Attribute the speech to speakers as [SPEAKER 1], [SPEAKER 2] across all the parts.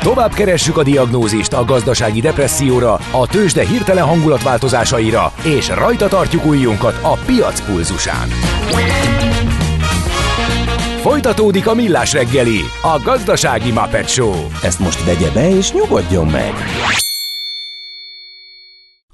[SPEAKER 1] Tovább keressük a diagnózist a gazdasági depresszióra, a tőzsde hirtelen hangulatváltozásaira, és rajta tartjuk ujjunkat a piac pulzusán. Folytatódik a millás reggeli, a gazdasági Muppet Show.
[SPEAKER 2] Ezt most vegye be és nyugodjon meg!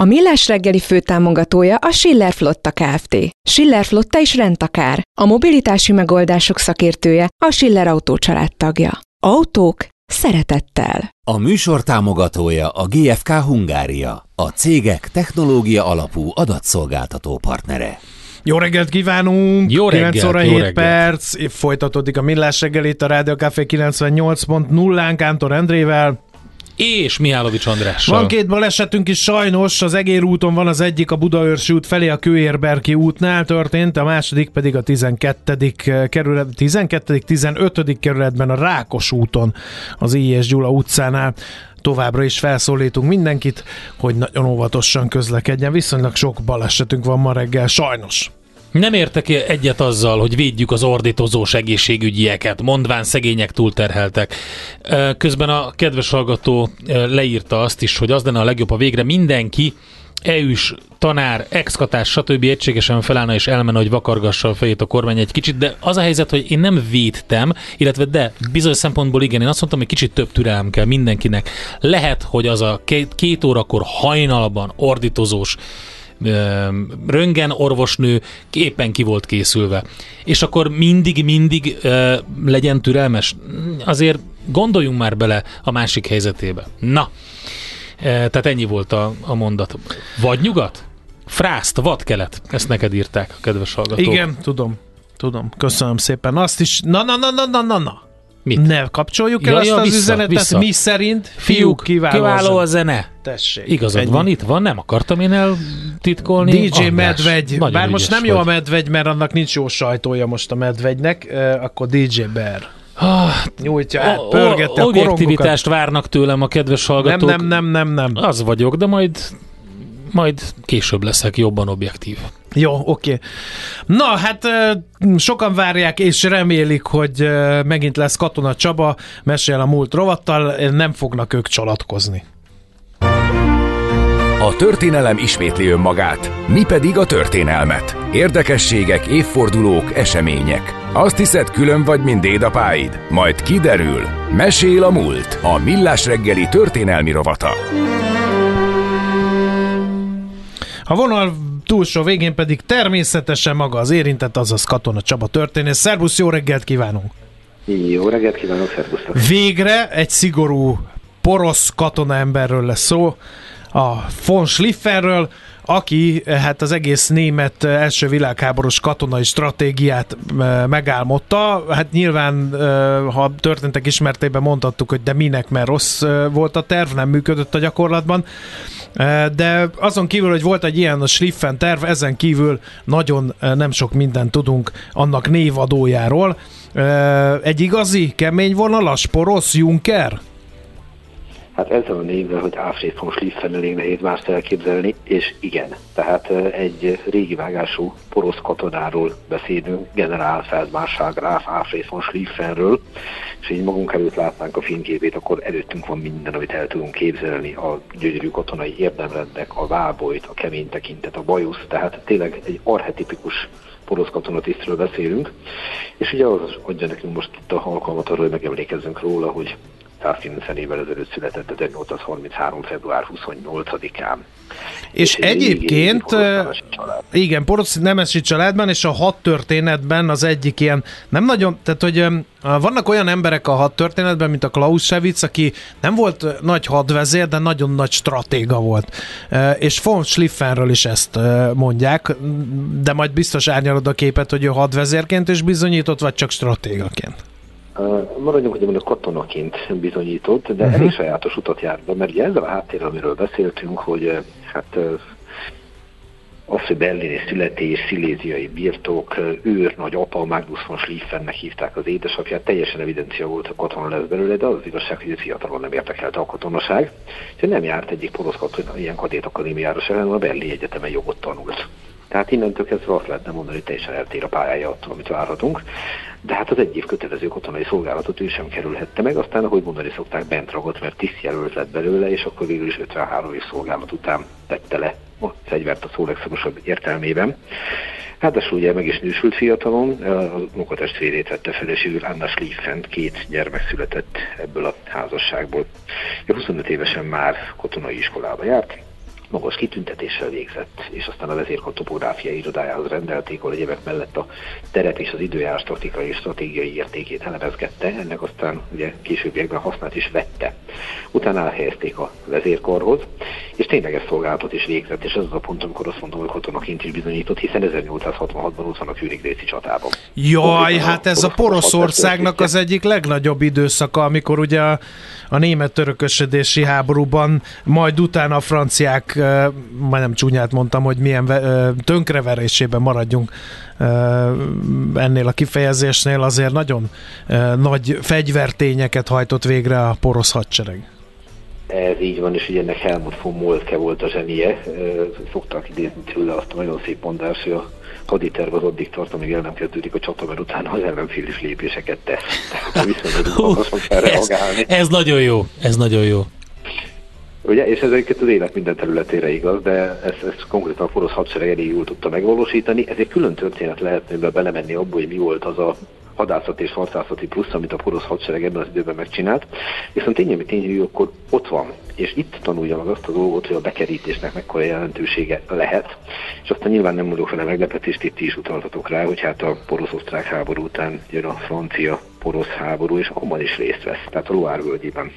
[SPEAKER 3] A Millás reggeli főtámogatója a Schiller Flotta Kft. Schiller Flotta is rendtakár. A mobilitási megoldások szakértője a Schiller Autó tagja. Autók szeretettel.
[SPEAKER 2] A műsor támogatója a GFK Hungária, a cégek technológia alapú adatszolgáltató partnere.
[SPEAKER 4] Jó reggelt kívánunk!
[SPEAKER 5] Jó reggelt,
[SPEAKER 4] 9 óra
[SPEAKER 5] jó
[SPEAKER 4] 7
[SPEAKER 5] reggelt.
[SPEAKER 4] perc, folytatódik a Millás reggel itt a Rádió Café 98.0-án Kántor Endrével.
[SPEAKER 5] És Mihálovics Andrással.
[SPEAKER 4] Van két balesetünk is sajnos, az Egér úton van az egyik a Budaörsi út felé a Kőérberki útnál történt, a második pedig a 12. kerület, 12. 15. kerületben a Rákos úton az I.S. Gyula utcánál. Továbbra is felszólítunk mindenkit, hogy nagyon óvatosan közlekedjen. Viszonylag sok balesetünk van ma reggel, sajnos.
[SPEAKER 5] Nem értek egyet azzal, hogy védjük az ordítozós egészségügyieket, mondván szegények túlterheltek. Ö, Közben a kedves hallgató ö, leírta azt is, hogy az lenne a legjobb, ha végre mindenki EU-s tanár, exkatás, stb. egységesen felállna és elmenne, hogy vakargassa a fejét a kormány egy kicsit, de az a helyzet, hogy én nem védtem, illetve de bizonyos szempontból igen, én azt mondtam, hogy kicsit több türelem kell mindenkinek. Lehet, hogy az a két, két órakor hajnalban ordítozós röngen orvosnő éppen ki volt készülve. És akkor mindig-mindig legyen türelmes. Azért gondoljunk már bele a másik helyzetébe. Na, tehát ennyi volt a, a mondat. Vagy nyugat? Frászt, vadkelet. Ezt neked írták a kedves hallgatók.
[SPEAKER 4] Igen, tudom. Tudom, köszönöm szépen. Azt is, na na na na na na na.
[SPEAKER 5] Mit?
[SPEAKER 4] Ne kapcsoljuk el
[SPEAKER 5] Ja,
[SPEAKER 4] azt
[SPEAKER 5] ja,
[SPEAKER 4] az
[SPEAKER 5] vissza,
[SPEAKER 4] üzenetet,
[SPEAKER 5] vissza.
[SPEAKER 4] mi szerint fiúk, kiváló,
[SPEAKER 5] kiváló a zene.
[SPEAKER 4] Tessék.
[SPEAKER 5] Igazad
[SPEAKER 4] Ennyi.
[SPEAKER 5] van, itt van, nem akartam én eltitkolni.
[SPEAKER 4] DJ
[SPEAKER 5] András,
[SPEAKER 4] Medvegy, bár most nem jó a
[SPEAKER 5] vagy.
[SPEAKER 4] medvegy, mert annak nincs jó sajtója most a medvegynek, eh, akkor DJ Bear
[SPEAKER 5] Ah,
[SPEAKER 4] nyújtja át, pörgette a korongokat.
[SPEAKER 5] Objektivitást várnak tőlem a kedves
[SPEAKER 4] Nem,
[SPEAKER 5] hallgatók.
[SPEAKER 4] nem, nem, nem, nem.
[SPEAKER 5] Az vagyok, de majd majd később leszek jobban objektív.
[SPEAKER 4] Jó, oké. Na, hát sokan várják és remélik, hogy megint lesz Katona Csaba, mesél a múlt rovattal, nem fognak ők csalatkozni.
[SPEAKER 1] A történelem ismétli önmagát, mi pedig a történelmet. Érdekességek, évfordulók, események. Azt hiszed, külön vagy, mint dédapáid? Majd kiderül. Mesél a múlt. A Millás reggeli történelmi rovata.
[SPEAKER 4] A vonal túlsó végén pedig természetesen maga az érintett, azaz Katona Csaba történész. Szervusz, jó reggelt kívánunk!
[SPEAKER 6] Jó reggelt kívánok, szervusztok!
[SPEAKER 4] Végre egy szigorú porosz katona emberről lesz szó, a von Schlifferről, aki hát az egész német első világháborús katonai stratégiát eh, megálmodta. Hát nyilván, eh, ha történtek ismertében mondhattuk, hogy de minek, mert rossz eh, volt a terv, nem működött a gyakorlatban. De azon kívül, hogy volt egy ilyen a Schliffen terv, ezen kívül nagyon nem sok mindent tudunk annak névadójáról. Egy igazi, kemény vonalas, porosz Juncker?
[SPEAKER 6] Hát ezzel a névvel, hogy Alfred von Schliffen elég nehéz mást elképzelni, és igen, tehát ö, egy régi vágású porosz katonáról beszélünk, generál Feldmarschall Graf Alfred von Schliffenről, és így magunk előtt látnánk a filmképét, akkor előttünk van minden, amit el tudunk képzelni, a gyönyörű katonai érdemrendek, a vábolyt, a kemény tekintet, a bajusz, tehát tényleg egy archetipikus porosz katonatisztről beszélünk, és ugye az adja nekünk most itt a alkalmat arra, hogy megemlékezzünk róla, hogy 190 évvel ezelőtt született 1833. február 28-án.
[SPEAKER 4] És
[SPEAKER 6] régi,
[SPEAKER 4] egyébként, igen, porosz nemesi családban, és a hat történetben az egyik ilyen, nem nagyon, tehát hogy vannak olyan emberek a hat történetben, mint a Clausewitz, aki nem volt nagy hadvezér, de nagyon nagy stratéga volt. És von Schliffenről is ezt mondják, de majd biztos árnyalod a képet, hogy ő hadvezérként is bizonyított, vagy csak stratégaként.
[SPEAKER 6] Maradjunk ugye mondjuk katonaként bizonyított, de
[SPEAKER 4] Mhm.
[SPEAKER 6] elég sajátos utat járt be, mert ugye ezzel a háttérrel, amiről beszéltünk, hogy hát az, hogy berlini születés, sziléziai birtok, őr, nagyapa, Magnus von Schlieffennek hívták az édesapját, teljesen evidencia volt, hogy katona lesz belőle, de az, az igazság, hogy ez fiatalon nem érdekelte a katonaság, és nem járt egyik porosz katona ilyen kadét akadémiára sem, hanem a Berli Egyetemen jogot tanult. Tehát innentől kezdve azt lehetne mondani, hogy teljesen eltér a pályája attól, amit várhatunk. De hát az egy év kötelező katonai szolgálatot ő sem kerülhette meg, aztán ahogy mondani szokták, bent ragott, mert tisztjelölt lett belőle, és akkor végül is 53 év szolgálat után tette le a fegyvert a szó legszorosabb értelmében. Ráadásul ugye meg is nősült fiatalon, a munkatestvérét vette feleségül Anna Schlieffent, két gyermek született ebből a házasságból. 25 évesen már katonai iskolába járt, magas kitüntetéssel végzett, és aztán a vezérkar topográfiai irodájához rendelték, ahol egyébek mellett a teret és az időjárás taktikai és stratégiai értékét elemezgette, ennek aztán ugye későbbiekben használt is vette. Utána elhelyezték a vezérkarhoz, és tényleges szolgálatot is végzett, és ez az a pont, amikor azt mondom, hogy katonaként is bizonyított, hiszen 1866-ban ott van a Kürigréci csatában.
[SPEAKER 4] Jaj, hát ez a Poroszországnak az egyik legnagyobb időszaka, amikor ugye a, a német törökösödési háborúban, majd utána a franciák majdnem csúnyát mondtam, hogy milyen tönkreverésében maradjunk ennél a kifejezésnél, azért nagyon nagy fegyvertényeket hajtott végre a porosz hadsereg.
[SPEAKER 6] Ez így van, és ugye ennek Helmut von Moltke volt a zsenie. Szokták idézni tőle azt a nagyon szép mondást, hogy a haditerv az addig tart, amíg el nem kezdődik a csata, mert utána az ellenfél is lépéseket tesz.
[SPEAKER 5] Tehát ez, ez nagyon jó, ez nagyon jó.
[SPEAKER 6] Ugye, és ez egyébként az élet minden területére igaz, de ezt, ezt konkrétan a porosz hadsereg elég jól tudta megvalósítani. Ez egy külön történet lehetne belemenni abból, hogy mi volt az a hadászat és harcászati plusz, amit a porosz hadsereg ebben az időben megcsinált. Viszont tény, ami tény, hogy akkor ott van, és itt tanulja meg azt a dolgot, hogy a bekerítésnek mekkora jelentősége lehet, és aztán nyilván nem mondok fel a meglepetést, itt is utaltatok rá, hogy hát a porosz-osztrák háború után jön a francia-porosz háború, és abban is részt vesz, tehát a Loire völgyében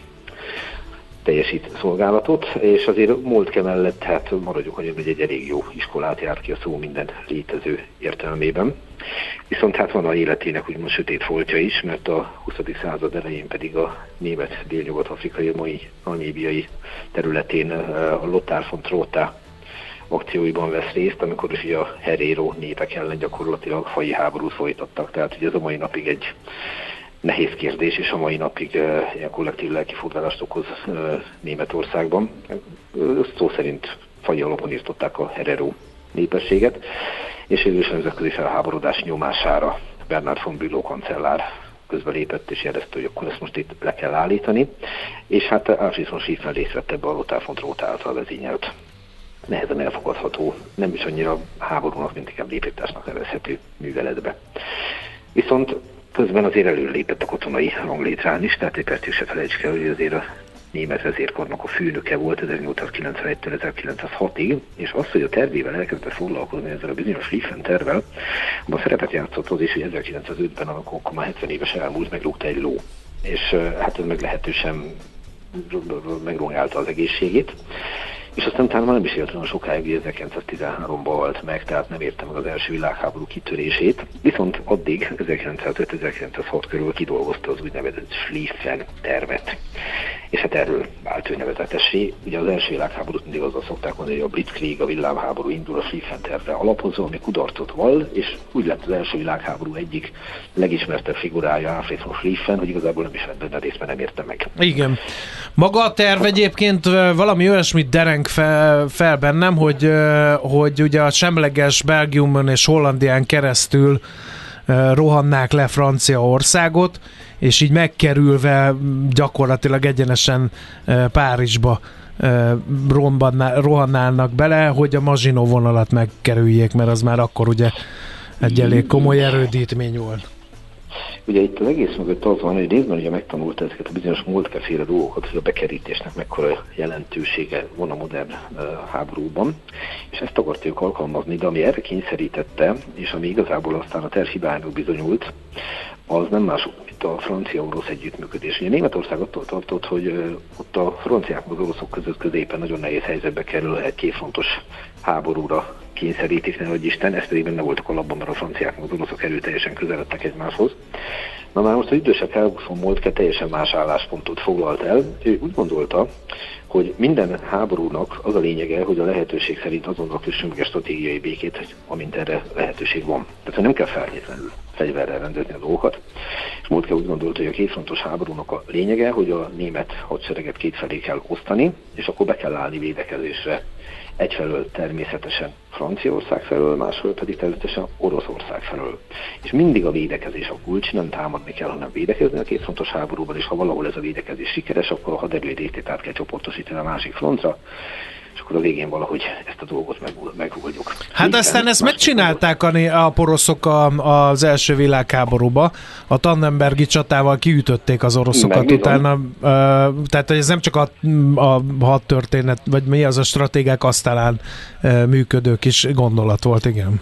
[SPEAKER 6] teljesít szolgálatot, és azért Moltke mellett, hát maradjuk annyi, hogy egy elég jó iskolát járt ki a szó minden létező értelmében. Viszont hát van a életének úgymond sötét foltja is, mert a 20. század elején pedig a német délnyugat-afrikai, mai namíbiai területén a Lothar von Trotha akcióiban vesz részt, amikor is ugye a herero népek ellen gyakorlatilag fai háborút folytattak. Tehát ugye ez a mai napig egy nehéz kérdés, és a mai napig uh, ilyen kollektív lelkifurdalást okoz uh, Németországban. Uh, szó szerint fai alapon írtották a Herero népességet, és a nemzetközi felháborodás nyomására Bernard von Bülow kancellár közbelépett és jelezte, hogy akkor ezt most itt le kell állítani, és hát Alfred von Schieffen részt vett ebbe a Lothar von Trotha által vezényelt nehezen elfogadható, nem is annyira háborúnak, mint inkább lépításnak nevezhető műveletbe. Viszont Közben azért előlépett a katonai ranglétrán is, tehát egy percig se felejtsük el, hogy azért a német vezérkarnak a főnöke volt 1891-től 1906-ig, és az, hogy a tervével elkezdett foglalkozni ezzel a bizonyos Schlieffen tervel, abban szerepet játszott az is, hogy 1905-ben, amikor már 70 éves elmúlt, megrúgta egy ló. És hát ez meglehetősen megrongálta az egészségét. És aztán utána már nem is élt olyan sokáig, 1913-ban halt meg, tehát nem érte meg az első világháború kitörését. Viszont addig, 1905-1906 körül kidolgozta az úgynevezett Schlieffen tervet. És hát erről vált ő nevezetessé. Ugye az első világháborút mindig azzal szokták mondani, hogy a Blitzkrieg, a villámháború indul a Schlieffen tervre alapozva, ami kudarcot val, és úgy lett az első világháború egyik legismertebb figurája Alfred von Schlieffen, hogy igazából nem is vett benne részben nem érte meg.
[SPEAKER 4] Igen. Maga a terv egyébként valami olyasmit dereng fel, fel bennem, hogy, hogy ugye a semleges Belgiumon és Hollandián keresztül rohannák le Franciaországot, és így megkerülve gyakorlatilag egyenesen Párizsba rohannálnak bele, hogy a Mazsinó vonalat megkerüljék, mert az már akkor ugye egy elég komoly erődítmény volt.
[SPEAKER 6] Ugye itt az egész mögött az van, hogy részben ugye megtanult ezeket a bizonyos múltkeféle dolgokat, hogy a bekerítésnek mekkora jelentősége van a modern uh, háborúban, és ezt akarták alkalmazni, de ami erre kényszerítette, és ami igazából aztán a terv bizonyult, az nem más, mint a francia-orosz együttműködés. Ugye Németország attól tartott, hogy ott a franciák az oroszok között középen nagyon nehéz helyzetbe kerül egy két fontos háborúra kényszerítik, nehogy Isten, ez pedig benne voltak a labban, mert a franciák az oroszok erőteljesen közeledtek egymáshoz. Na már most az idősebb Helmut von Moltke teljesen más álláspontot foglalt el. Ő úgy gondolta, hogy minden háborúnak az a lényege, hogy a lehetőség szerint azonnal kössünk a stratégiai békét, amint erre lehetőség van. Tehát hogy nem kell feltétlenül fegyverrel rendezni a dolgokat. És Moltke úgy gondolta, hogy a kétfrontos háborúnak a lényege, hogy a német hadsereget kétfelé kell osztani, és akkor be kell állni védekezésre egyfelől természetesen Franciaország felől, másfelől pedig természetesen Oroszország felől. És mindig a védekezés a kulcs, nem támadni kell, hanem védekezni a két fontos háborúban, és ha valahol ez a védekezés sikeres, akkor a haderő át kell csoportosítani a másik frontra, akkor a végén valahogy ezt a dolgot meg, megoldjuk.
[SPEAKER 4] Hát Így aztán ezt megcsinálták a, a poroszok a, az első világháborúba. A Tannenbergi csatával kiütötték az oroszokat Megmondom. utána. Uh, tehát ez nem csak a, a hadtörténet, vagy mi az a stratégák asztalán uh, működő kis gondolat volt, igen.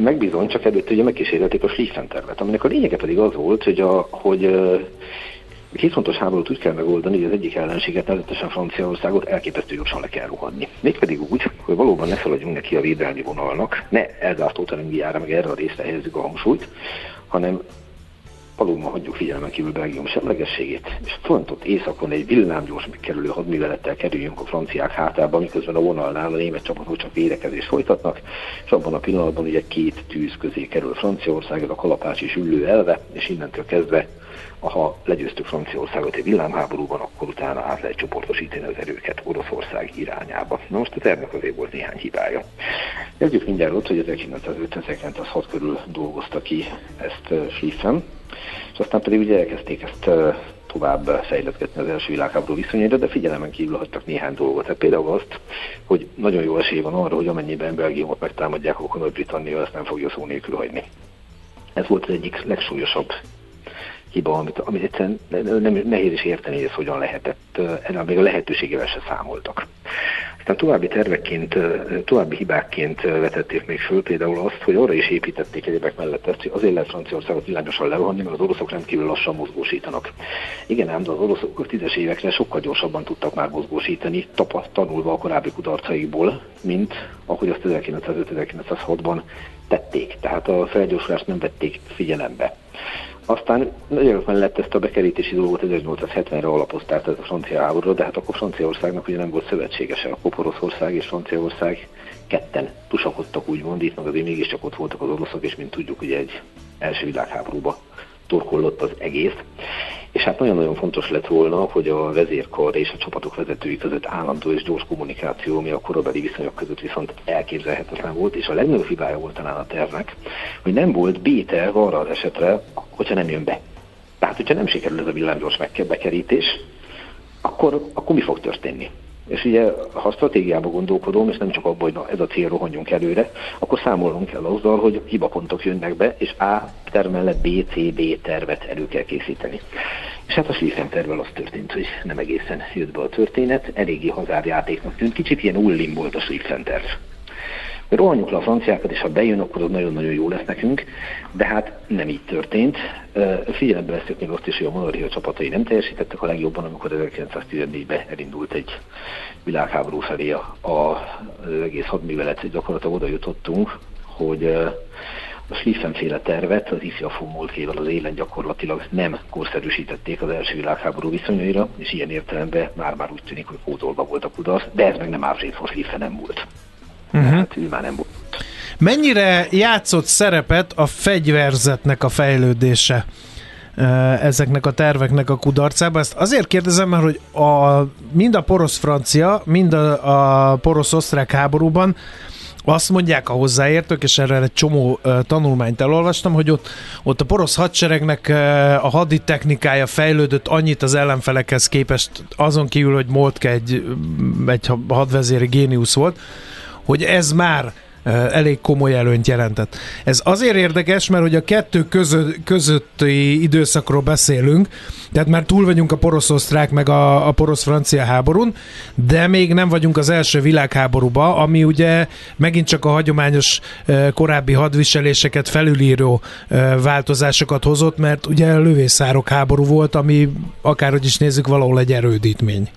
[SPEAKER 6] Megbizony, csak előtt ugye megkísérelték a Schlieffen tervet, aminek a lényege pedig az volt, hogy, a, hogy uh, Két fontos háborút úgy kell megoldani, hogy az egyik ellenséget, nevezetesen Franciaországot elképesztő gyorsan le kell rohadni. Mégpedig úgy, hogy valóban ne szaladjunk neki a védelmi vonalnak, ne elzártó terengiára, meg erre a részre helyezzük a hangsúlyt, hanem valóban hagyjuk figyelmen kívül Belgium semlegességét, és fontos északon egy villámgyors megkerülő hadművelettel kerüljünk a franciák hátába, miközben a vonalnál a német csapatok csak védekezést folytatnak, és abban a pillanatban ugye két tűz közé kerül Franciaország, ez a kalapács és üllő elve, és innentől kezdve ha legyőztük Franciaországot egy villámháborúban, akkor utána át lehet csoportosítani az erőket Oroszország irányába. Na most a tervnek azért volt néhány hibája. Kezdjük mindjárt ott, hogy 1950-1906 körül dolgozta ki ezt Schlieffen, és aztán pedig ugye elkezdték ezt tovább fejleszgetni az első világháború viszonyaira, de figyelemen kívül hagytak néhány dolgot. Tehát például azt, hogy nagyon jó esély van arra, hogy amennyiben Belgiumot megtámadják, akkor Nagy-Britannia ezt nem fogja szó nélkül hagyni. Ez volt az egyik legsúlyosabb hiba, amit, amit egyszerűen nem, nehéz is érteni, hogy ez hogyan lehetett, ennél még a lehetőségével se számoltak. Aztán további tervekként, további hibákként vetették még föl például azt, hogy arra is építették egyebek mellett ezt, hogy azért lehet Franciaországot világosan lerohanni, mert az oroszok rendkívül lassan mozgósítanak. Igen, ám, de az oroszok a tízes évekre sokkal gyorsabban tudtak már mozgósítani, tapa, tanulva a korábbi kudarcaikból, mint ahogy azt 1905-1906-ban tették. Tehát a felgyorsulást nem vették figyelembe. Aztán nagyon mellett ezt a bekerítési dolgot 1870-re alapozták, ez a francia háborúra, de hát akkor Franciaországnak ugye nem volt szövetségese, akkor Oroszország és Franciaország ketten tusakodtak úgymond, itt meg azért mégiscsak ott voltak az oroszok, és mint tudjuk, ugye egy első világháborúba torkollott az egész. És hát nagyon-nagyon fontos lett volna, hogy a vezérkar és a csapatok vezetői között állandó és gyors kommunikáció, ami a korabeli viszonyok között viszont elképzelhetetlen volt, és a legnagyobb hibája volt talán a tervnek, hogy nem volt B-terv arra az esetre, hogyha nem jön be. Tehát, hogyha nem sikerül ez a villámgyors bekerítés, akkor, akkor mi fog történni? És ugye, ha stratégiába gondolkodom, és nem csak abban, hogy na, ez a cél, rohanjunk előre, akkor számolnunk kell azzal, hogy hibapontok jönnek be, és A terv mellett B, C, B tervet elő kell készíteni. És hát a Schlieffen tervvel az történt, hogy nem egészen jött be a történet, eléggé hazárjátéknak tűnt, kicsit ilyen ullim volt a Schlieffen terv rohanjuk le a franciákat, és ha bejön, akkor az nagyon-nagyon jó lesz nekünk, de hát nem így történt. Figyelembe veszük még azt is, hogy a monarchia csapatai nem teljesítettek a legjobban, amikor 1914-ben elindult egy világháború felé az egész hadművelet, gyakorlatilag oda jutottunk, hogy a Schlieffen-féle tervet az ifjafó múltkével az élen gyakorlatilag nem korszerűsítették az első világháború viszonyaira, és ilyen értelemben már-már úgy tűnik, hogy kódolva volt a kudarc, de ez meg nem Alfred von Schlieffen nem volt uh-huh. hát ő már nem volt.
[SPEAKER 4] Mennyire játszott szerepet a fegyverzetnek a fejlődése ezeknek a terveknek a kudarcában? Ezt azért kérdezem, mert hogy a, mind a porosz-francia, mind a, a porosz-osztrák háborúban azt mondják a hozzáértők, és erre egy csomó uh, tanulmányt elolvastam, hogy ott, ott a porosz hadseregnek uh, a hadi technikája fejlődött annyit az ellenfelekhez képest, azon kívül, hogy Moltke egy, egy hadvezéri géniusz volt, hogy ez már elég komoly előnyt jelentett. Ez azért érdekes, mert hogy a kettő közö, közötti időszakról beszélünk, tehát már túl vagyunk a porosz-osztrák meg a, a porosz-francia háborún, de még nem vagyunk az első világháborúba, ami ugye megint csak a hagyományos korábbi hadviseléseket felülíró változásokat hozott, mert ugye a lövészárok háború volt, ami akárhogy is nézzük, valahol egy erődítmény.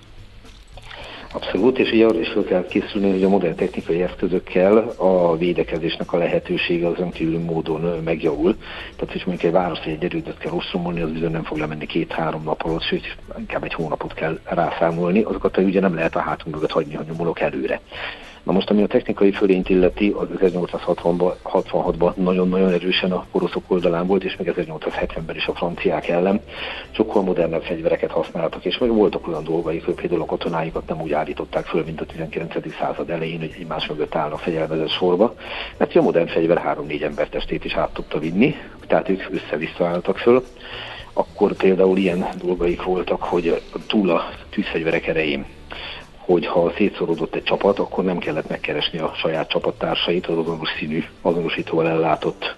[SPEAKER 6] Abszolút, és így arra is fel kell készülni, hogy a modern technikai eszközökkel a védekezésnek a lehetősége az önkívül módon megjavul. Tehát, hogy mondjuk egy város egy erődöt kell ostromolni, az bizony nem fog lemenni két-három nap alatt, sőt, inkább egy hónapot kell rászámolni. Azokat ugye nem lehet a hátunk mögött hagyni, ha nyomulok előre. Na most, ami a technikai fölényt illeti, az 1866-ban nagyon-nagyon erősen a poroszok oldalán volt, és még 1870-ben is a franciák ellen. Sokkal modernebb fegyvereket használtak, és meg voltak olyan dolgai, hogy például a katonáikat nem úgy állították föl, mint a 19. század elején, hogy egymás mögött állnak fegyelmezett sorba, mert a modern fegyver három-négy ember testét is át tudta vinni, tehát ők össze-vissza álltak föl akkor például ilyen dolgaik voltak, hogy túl a tűzfegyverek erején hogy ha szétszorodott egy csapat, akkor nem kellett megkeresni a saját csapattársait, az azonos színű, azonosítóval ellátott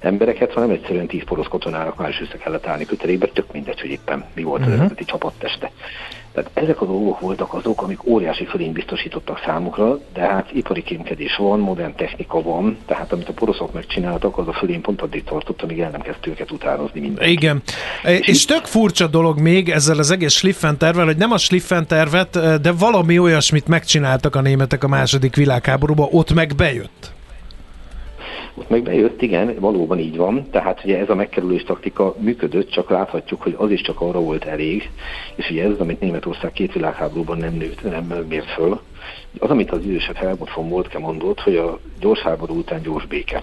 [SPEAKER 6] embereket, hanem egyszerűen tíz porosz katonának már is össze kellett állni kötelékbe, tök mindegy, hogy éppen mi volt uh-huh. az eredeti csapatteste. Tehát ezek a dolgok voltak azok, amik óriási fölény biztosítottak számukra, de hát ipari kémkedés van, modern technika van, tehát amit a poroszok megcsináltak, az a fölény pont addig tartott, amíg el nem kezdte őket utánozni mindenki.
[SPEAKER 4] Igen. És, és tök furcsa dolog még ezzel az egész Schliffen tervel, hogy nem a Schliffen tervet, de valami olyasmit megcsináltak a németek a második világháborúban, ott meg bejött.
[SPEAKER 6] Ott meg bejött, igen, valóban így van. Tehát ugye ez a megkerülés taktika működött, csak láthatjuk, hogy az is csak arra volt elég, és ugye ez, amit Németország két világháborúban nem nőtt, nem mért föl, az, amit az idősebb Helmut von Moltke mondott, hogy a gyors háború után gyors béke.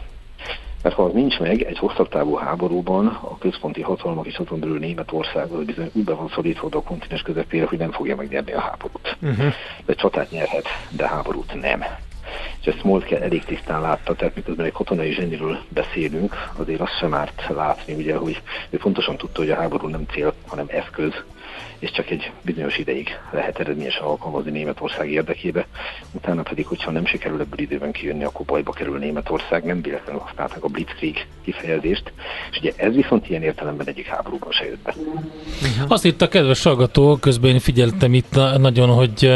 [SPEAKER 6] Mert ha az nincs meg, egy hosszabb távú háborúban a központi hatalmak és azon belül Németország az bizony úgy be van szorítva a kontinens közepére, hogy nem fogja megnyerni a háborút. Uh-huh. De csatát nyerhet, de háborút nem és ezt Moltke elég tisztán látta, tehát miközben egy katonai zseniről beszélünk, azért azt sem árt látni, ugye, hogy ő pontosan tudta, hogy a háború nem cél, hanem eszköz, és csak egy bizonyos ideig lehet eredményesen alkalmazni Németország érdekébe. Utána pedig, hogyha nem sikerül ebből időben kijönni, akkor bajba kerül Németország. Nem véletlenül használták a Blitzkrieg kifejezést, és ugye ez viszont ilyen értelemben egyik háborúban se jött be.
[SPEAKER 5] Azt itt a kedves hallgató, közben én figyeltem itt nagyon, hogy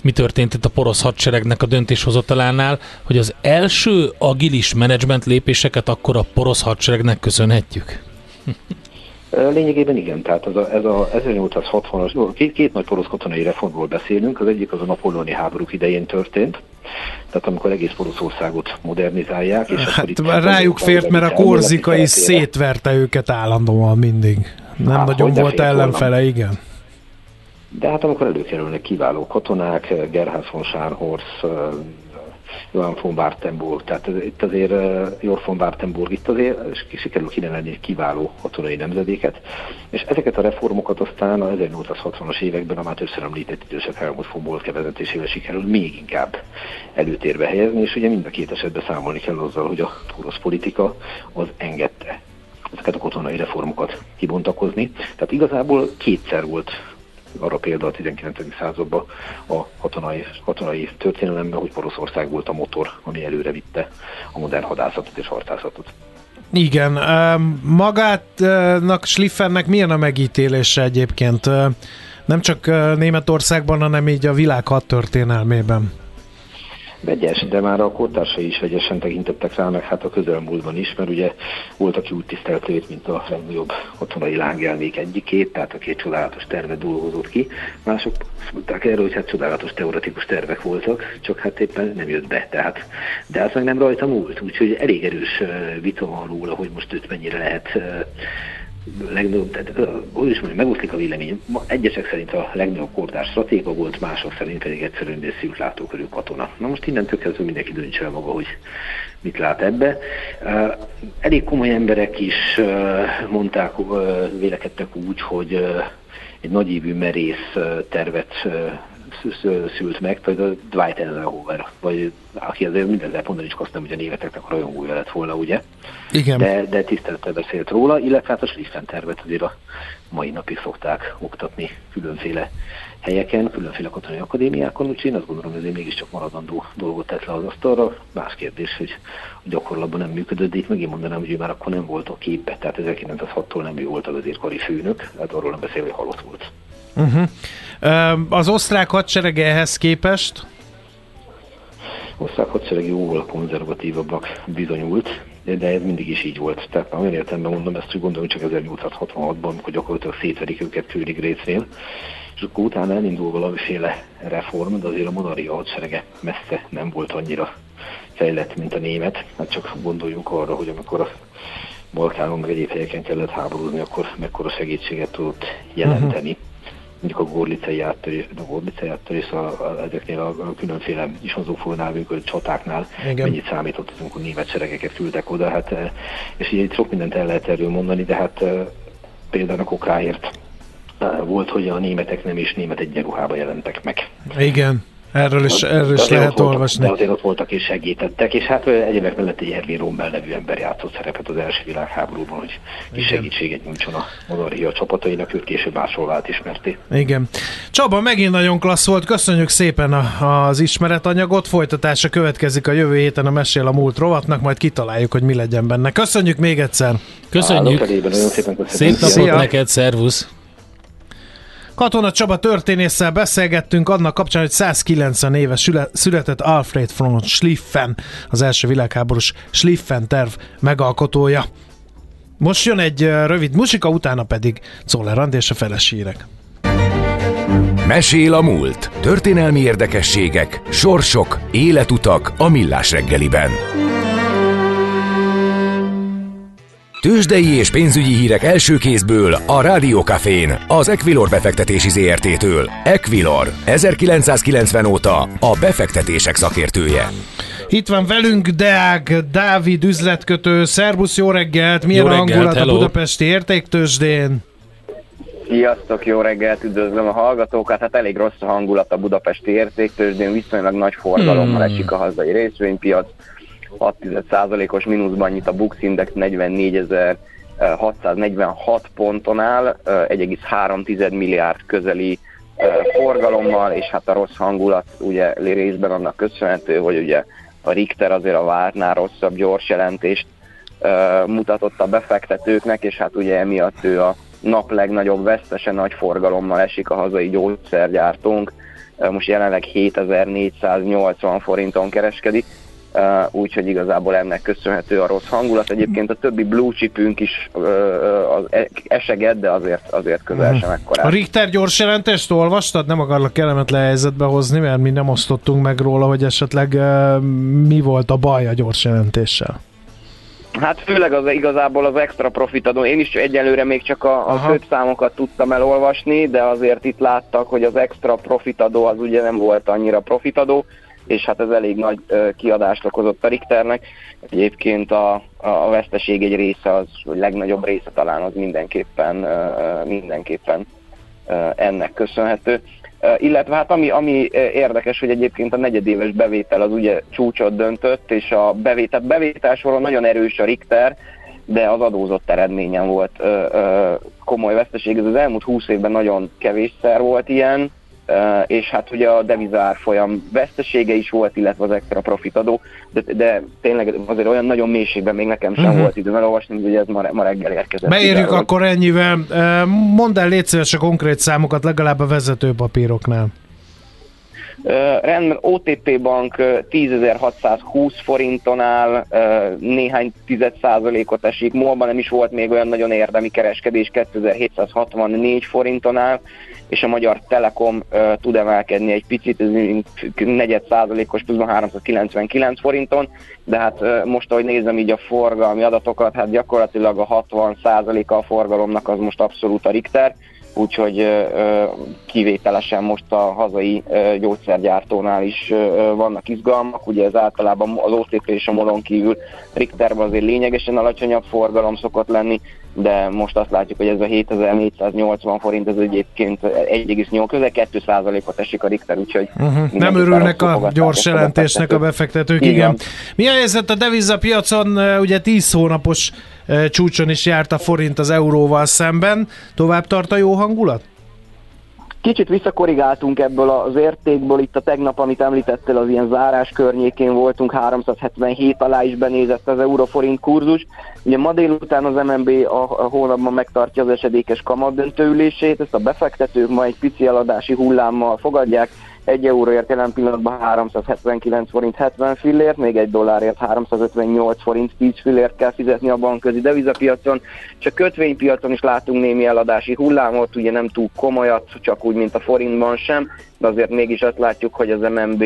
[SPEAKER 5] mi történt itt a porosz hadseregnek a döntéshozatalánál, hogy az első agilis menedzsment lépéseket akkor a porosz hadseregnek köszönhetjük.
[SPEAKER 6] Lényegében igen, tehát ez a, ez a 1860-as, két, két nagy porosz katonai reformról beszélünk, az egyik az a napolóni háborúk idején történt, tehát amikor egész Poroszországot modernizálják. És
[SPEAKER 4] hát itt rájuk fért, mert a korzikai szétverte őket állandóan mindig. Nem hát, nagyon volt ellenfele, volna. igen.
[SPEAKER 6] De hát amikor előkerülnek kiváló katonák, Gerhard von Scharnhorst, Johan von Wartenburg, tehát itt azért Jor von Wartenburg, itt azért sikerül kinevelni egy kiváló katonai nemzedéket, és ezeket a reformokat aztán a 1860-as években a már többször említett időszak Helmut von Moltke vezetésével sikerül még inkább előtérbe helyezni, és ugye mind a két esetben számolni kell azzal, hogy a orosz politika az engedte ezeket a katonai reformokat kibontakozni. Tehát igazából kétszer volt arra példa a 19. században a katonai, katonai történelemben, hogy Poroszország volt a motor, ami előre vitte a modern hadászatot és harcászatot.
[SPEAKER 4] Igen, magának Schliffennek milyen a megítélése egyébként? Nem csak Németországban, hanem így a világ hadtörténelmében
[SPEAKER 6] vegyes, de már a kortársai is vegyesen tekintettek rá, meg hát a közelmúltban is, mert ugye volt, aki úgy tisztelte őt, mint a legnagyobb katonai lángjelmék egyikét, tehát a két csodálatos tervet dolgozott ki. Mások mondták erről, hogy hát csodálatos teoretikus tervek voltak, csak hát éppen nem jött be. Tehát, de az meg nem rajta múlt, úgyhogy elég erős vita van róla, hogy most őt mennyire lehet legnagyobb, tehát úgy is mondja, megoszlik a vélemény. Egyesek szerint a legnagyobb kordás stratéga volt, mások szerint pedig egyszerűen egy szűk látókörű katona. Na most innentől kezdve mindenki döntse el maga, hogy mit lát ebbe. Elég komoly emberek is mondták, vélekedtek úgy, hogy egy nagyívű merész tervet szült meg, például Dwight Eisenhower, vagy aki azért minden lehet mondani, csak azt nem, hogy a németeknek a rajongója lett volna, ugye?
[SPEAKER 4] Igen.
[SPEAKER 6] De, de tisztelettel beszélt róla, illetve hát a Schlieffen tervet azért a mai napig szokták oktatni különféle helyeken, különféle katonai akadémiákon, úgyhogy én azt gondolom, hogy azért mégiscsak maradandó dolgot tett le az asztalra. Más kérdés, hogy a gyakorlatban nem működött, de itt megint mondanám, hogy ő már akkor nem volt a képbe, tehát 1906-tól nem ő volt a vezérkari főnök, hát arról nem beszél, hogy halott volt.
[SPEAKER 4] Uh-huh. Az osztrák hadsereg ehhez képest?
[SPEAKER 6] osztrák hadsereg jóval konzervatívabbak bizonyult, de ez mindig is így volt. Tehát olyan értelemben mondom ezt, hogy gondolom csak 1866-ban, amikor gyakorlatilag szétverik őket König részén, és akkor utána elindul valamiféle reform, de azért a monarchia hadserege messze nem volt annyira fejlett, mint a német. Hát csak gondoljunk arra, hogy amikor a Balkánon meg egyéb helyeken kellett háborúzni, akkor mekkora segítséget tudott jelenteni. Uh-huh mondjuk a gorlicei áttörés, a gorlicei áttörés a, a, ezeknél a, a különféle isonzófónál, a csatáknál Igen. mennyit számított, amikor német seregeket küldtek oda, hát, és így sok mindent el lehet erről mondani, de hát például a kokáért volt, hogy a németek nem is német egyenruhába jelentek meg.
[SPEAKER 4] Igen. Erről is, erről is lehet voltak, olvasni.
[SPEAKER 6] De azért ott voltak és segítettek, és hát egyébként mellett egy Ervin Rommel nevű ember játszott szerepet az első világháborúban, hogy kis segítséget nyújtson a monarchia csapatainak, őt később máshol vált ismerté.
[SPEAKER 4] Igen. Csaba, megint nagyon klassz volt, köszönjük szépen a, az ismeretanyagot, folytatása következik a jövő héten a Mesél a múlt rovatnak, majd kitaláljuk, hogy mi legyen benne. Köszönjük még egyszer!
[SPEAKER 5] Köszönjük! Állok, szépen köszönjük. Szép napot Szia. neked, szervusz!
[SPEAKER 4] Katona Csaba történésszel beszélgettünk annak kapcsán, hogy 190 éve született Alfred von Schliffen, az első világháborús Schliffen terv megalkotója. Most jön egy rövid musika, utána pedig Czollerand és a felesírek.
[SPEAKER 1] Mesél a múlt. Történelmi érdekességek, sorsok, életutak a millás reggeliben. Tőzsdei és pénzügyi hírek első kézből a Rádiókafén, az Equilor befektetési ZRT-től. Equilor, 1990 óta a befektetések szakértője.
[SPEAKER 4] Itt van velünk Deák Dávid üzletkötő. Szerbusz, jó reggelt! Milyen jó reggelt, hangulat hello. a budapesti értéktősdén?
[SPEAKER 7] Sziasztok, jó reggelt, üdvözlöm a hallgatókat. Hát elég rossz a hangulat a budapesti értéktősdén, viszonylag nagy forgalommal hmm. esik a hazai részvénypiac 6%-os mínuszban nyit a Bux Index 44.646 ponton áll, 1,3 milliárd közeli forgalommal, és hát a rossz hangulat ugye részben annak köszönhető, hogy ugye a Richter azért a várnál rosszabb gyors jelentést mutatott a befektetőknek, és hát ugye emiatt ő a nap legnagyobb vesztese nagy forgalommal esik a hazai gyógyszergyártónk, most jelenleg 7480 forinton kereskedik, úgyhogy igazából ennek köszönhető a rossz hangulat. Egyébként a többi blue chipünk is az e, eseged, de azért, azért közel sem ekkora.
[SPEAKER 4] A Richter gyors jelentést olvastad? Nem akarlak kellemetlen helyzetbe hozni, mert mi nem osztottunk meg róla, hogy esetleg mi volt a baj a gyors jelentéssel.
[SPEAKER 7] Hát főleg az igazából az extra profitadó. Én is egyelőre még csak a, a főbb számokat tudtam elolvasni, de azért itt láttak, hogy az extra profitadó az ugye nem volt annyira profitadó és hát ez elég nagy kiadást okozott a Richternek. Egyébként a, a veszteség egy része, az a legnagyobb része talán az mindenképpen, mindenképpen ennek köszönhető. Illetve hát ami, ami érdekes, hogy egyébként a negyedéves bevétel az ugye csúcsot döntött, és a bevétel, bevétel soron nagyon erős a Richter, de az adózott eredményen volt ö, ö, komoly veszteség. Ez az elmúlt 20 évben nagyon kevésszer volt ilyen, és hát ugye a devizár folyam vesztesége is volt, illetve az extra profitadó, de, de tényleg azért olyan nagyon mélységben még nekem sem uh-huh. volt időm elolvasni, hogy ez ma, ma reggel érkezett.
[SPEAKER 4] Beérjük akkor ennyivel. Mondd el légy szíves a konkrét számokat legalább a vezetőpapíroknál.
[SPEAKER 7] Uh, rendben, OTP bank uh, 10.620 forinton áll, uh, néhány tized százalékot esik, MOL-ban nem is volt még olyan nagyon érdemi kereskedés, 2764 forinton áll, és a Magyar Telekom uh, tud emelkedni egy picit, ez negyed százalékos pluszban 399 forinton, de hát uh, most, ahogy nézem így a forgalmi adatokat, hát gyakorlatilag a 60 százaléka a forgalomnak az most abszolút a Richter, úgyhogy kivételesen most a hazai gyógyszergyártónál is vannak izgalmak, ugye ez általában az OTP és a Molon kívül Richterben azért lényegesen alacsonyabb forgalom szokott lenni, de most azt látjuk, hogy ez a 7480 forint, ez egyébként 1,8, közel 2 ot esik a Richter, úgyhogy
[SPEAKER 4] uh-huh. nem örülnek a gyors jelentésnek a befektetők, igen. igen. Mi a helyzet a devizapiacon? Ugye 10 hónapos csúcson is járt a forint az euróval szemben. Tovább tart a jó hangulat?
[SPEAKER 7] Kicsit visszakorrigáltunk ebből az értékből, itt a tegnap, amit említettél, az ilyen zárás környékén voltunk, 377 alá is benézett az euróforint kurzus. Ugye ma délután az MNB a, a hónapban megtartja az esedékes kamat döntőülését, ezt a befektetők ma egy pici eladási hullámmal fogadják, egy euróért jelen pillanatban 379 forint 70 fillért, még egy dollárért 358 forint 10 fillért kell fizetni a bankközi devizapiacon, és a kötvénypiacon is látunk némi eladási hullámot, ugye nem túl komolyat, csak úgy, mint a forintban sem, de azért mégis azt látjuk, hogy az MNB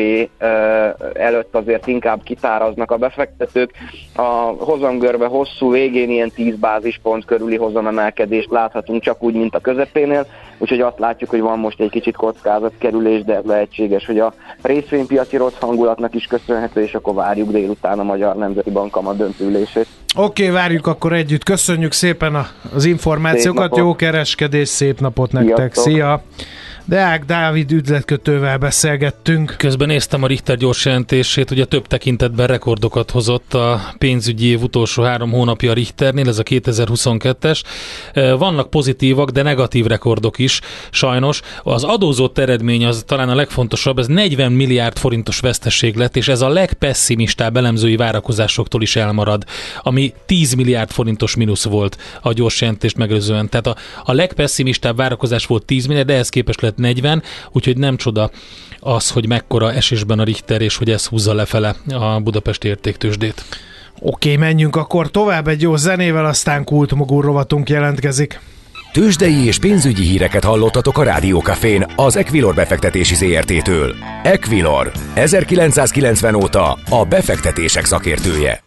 [SPEAKER 7] előtt azért inkább kitáraznak a befektetők. A hozamgörbe hosszú végén ilyen 10 bázispont körüli hozamemelkedést láthatunk, csak úgy, mint a közepénél, úgyhogy azt látjuk, hogy van most egy kicsit kockázatkerülés, de lehetséges, hogy a részvénypiaci rossz hangulatnak is köszönhető, és akkor várjuk délután a Magyar Nemzeti Bank kamat döntőülését.
[SPEAKER 4] Oké, okay, várjuk akkor együtt. Köszönjük szépen az információkat, jó kereskedés, szép napot nektek. Sziasztok. Szia! Deák Dávid üzletkötővel beszélgettünk.
[SPEAKER 5] Közben néztem a Richter gyors jelentését, ugye több tekintetben rekordokat hozott a pénzügyi év utolsó három hónapja a Richternél, ez a 2022-es. Vannak pozitívak, de negatív rekordok is, sajnos. Az adózott eredmény az talán a legfontosabb, ez 40 milliárd forintos veszteség lett, és ez a legpesszimistább elemzői várakozásoktól is elmarad, ami 10 milliárd forintos mínusz volt a gyors jelentést megelőzően. Tehát a, a legpesszimistább várakozás volt 10 milliárd, de ehhez képest lett 40, úgyhogy nem csoda az, hogy mekkora esésben a Richter, és hogy ez húzza lefele a budapesti értéktősdét.
[SPEAKER 4] Oké, menjünk akkor tovább egy jó zenével, aztán kultmogul rovatunk jelentkezik.
[SPEAKER 1] Tőzsdei és pénzügyi híreket hallottatok a Rádiókafén az Equilor befektetési ZRT-től. Equilor, 1990 óta a befektetések szakértője.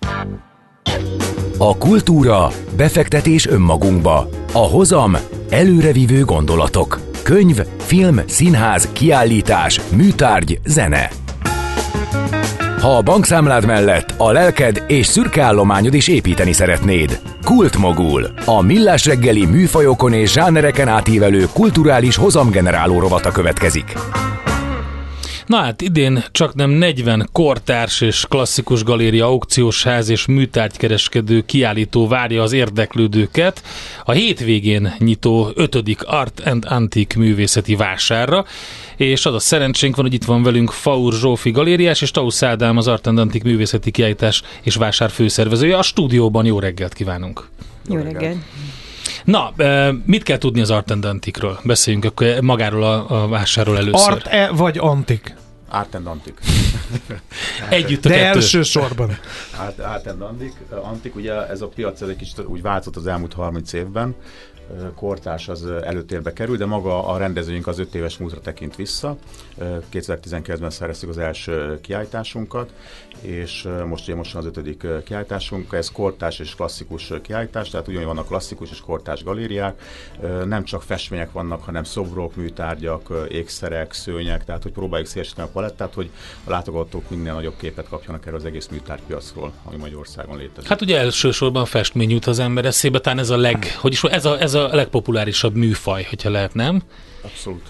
[SPEAKER 1] A kultúra, befektetés önmagunkba, a hozam, előrevívő gondolatok. Könyv, film, színház, kiállítás, műtárgy, zene. Ha a bankszámlád mellett a lelked és szürke állományod is építeni szeretnéd. Kultmogul. A millás reggeli műfajokon és zsánereken átívelő kulturális hozamgeneráló rovata következik.
[SPEAKER 5] Na hát idén csak nem 40 kortárs és klasszikus galéria, aukciós ház és műtárgykereskedő kiállító várja az érdeklődőket a hétvégén nyitó 5. Art and Antique művészeti vásárra, és az a szerencsénk van, hogy itt van velünk Faur Zsófi galériás és Tausz Ádám az Art and Antique művészeti kiállítás és vásár főszervezője. A stúdióban jó reggelt kívánunk!
[SPEAKER 8] Jó reggelt!
[SPEAKER 5] Na, mit kell tudni az Art and Antique-ről? Beszéljünk akkor magáról a, a vásárról először.
[SPEAKER 4] Art-e vagy antik?
[SPEAKER 9] Art and Antik.
[SPEAKER 5] Együtt a
[SPEAKER 4] De
[SPEAKER 5] kettő.
[SPEAKER 4] elsősorban.
[SPEAKER 9] Art, Art and Antik, Antik, ugye ez a piac ez egy kicsit úgy változott az elmúlt 30 évben kortárs az előtérbe kerül, de maga a rendezőink az öt éves múltra tekint vissza. 2019-ben szereztük az első kiállításunkat, és most ugye most az ötödik kiállításunk. Ez kortárs és klasszikus kiállítás, tehát ugyanúgy vannak klasszikus és kortárs galériák. Nem csak festmények vannak, hanem szobrok, műtárgyak, ékszerek, szőnyek, tehát hogy próbáljuk szélesíteni a palettát, hogy a látogatók minél nagyobb képet kapjanak erről az egész műtárgypiacról, ami Magyarországon létezik.
[SPEAKER 5] Hát ugye elsősorban festmény jut az ember eszébe, talán ez a leg, hogy is, ez a, ez a legpopulárisabb műfaj, hogyha lehet, nem?
[SPEAKER 9] Abszolút.